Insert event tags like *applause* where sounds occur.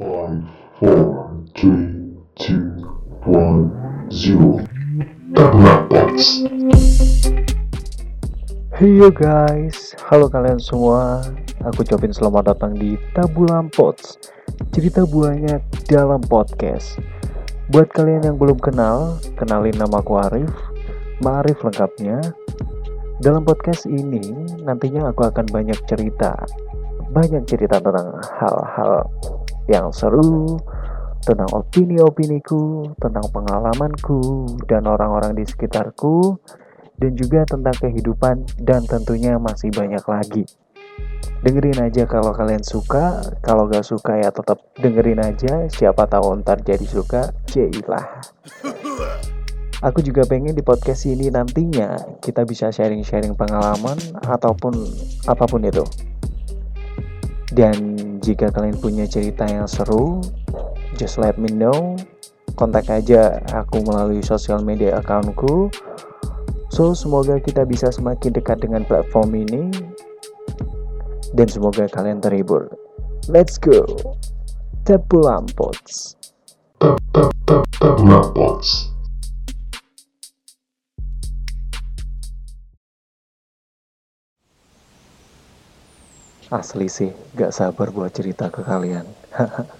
Five. Hey yo guys, halo kalian semua. Aku ucapin selamat datang di Tabulam Pots. Cerita banyak dalam podcast. Buat kalian yang belum kenal, kenalin nama aku Arif. Ma'arif lengkapnya. Dalam podcast ini, nantinya aku akan banyak cerita. Banyak cerita tentang hal-hal yang seru, tentang opini-opiniku, tentang pengalamanku, dan orang-orang di sekitarku, dan juga tentang kehidupan, dan tentunya masih banyak lagi. Dengerin aja kalau kalian suka, kalau gak suka ya tetap dengerin aja, siapa tahu ntar jadi suka, jailah. Aku juga pengen di podcast ini nantinya kita bisa sharing-sharing pengalaman ataupun apa pun itu. Dan jika kalian punya cerita yang seru, just let me know. Kontak aja aku melalui sosial media akunku. So, semoga kita bisa semakin dekat dengan platform ini. Dan semoga kalian terhibur. Let's go. Tepulam Pots. Asli sih, gak sabar buat cerita ke kalian. *laughs*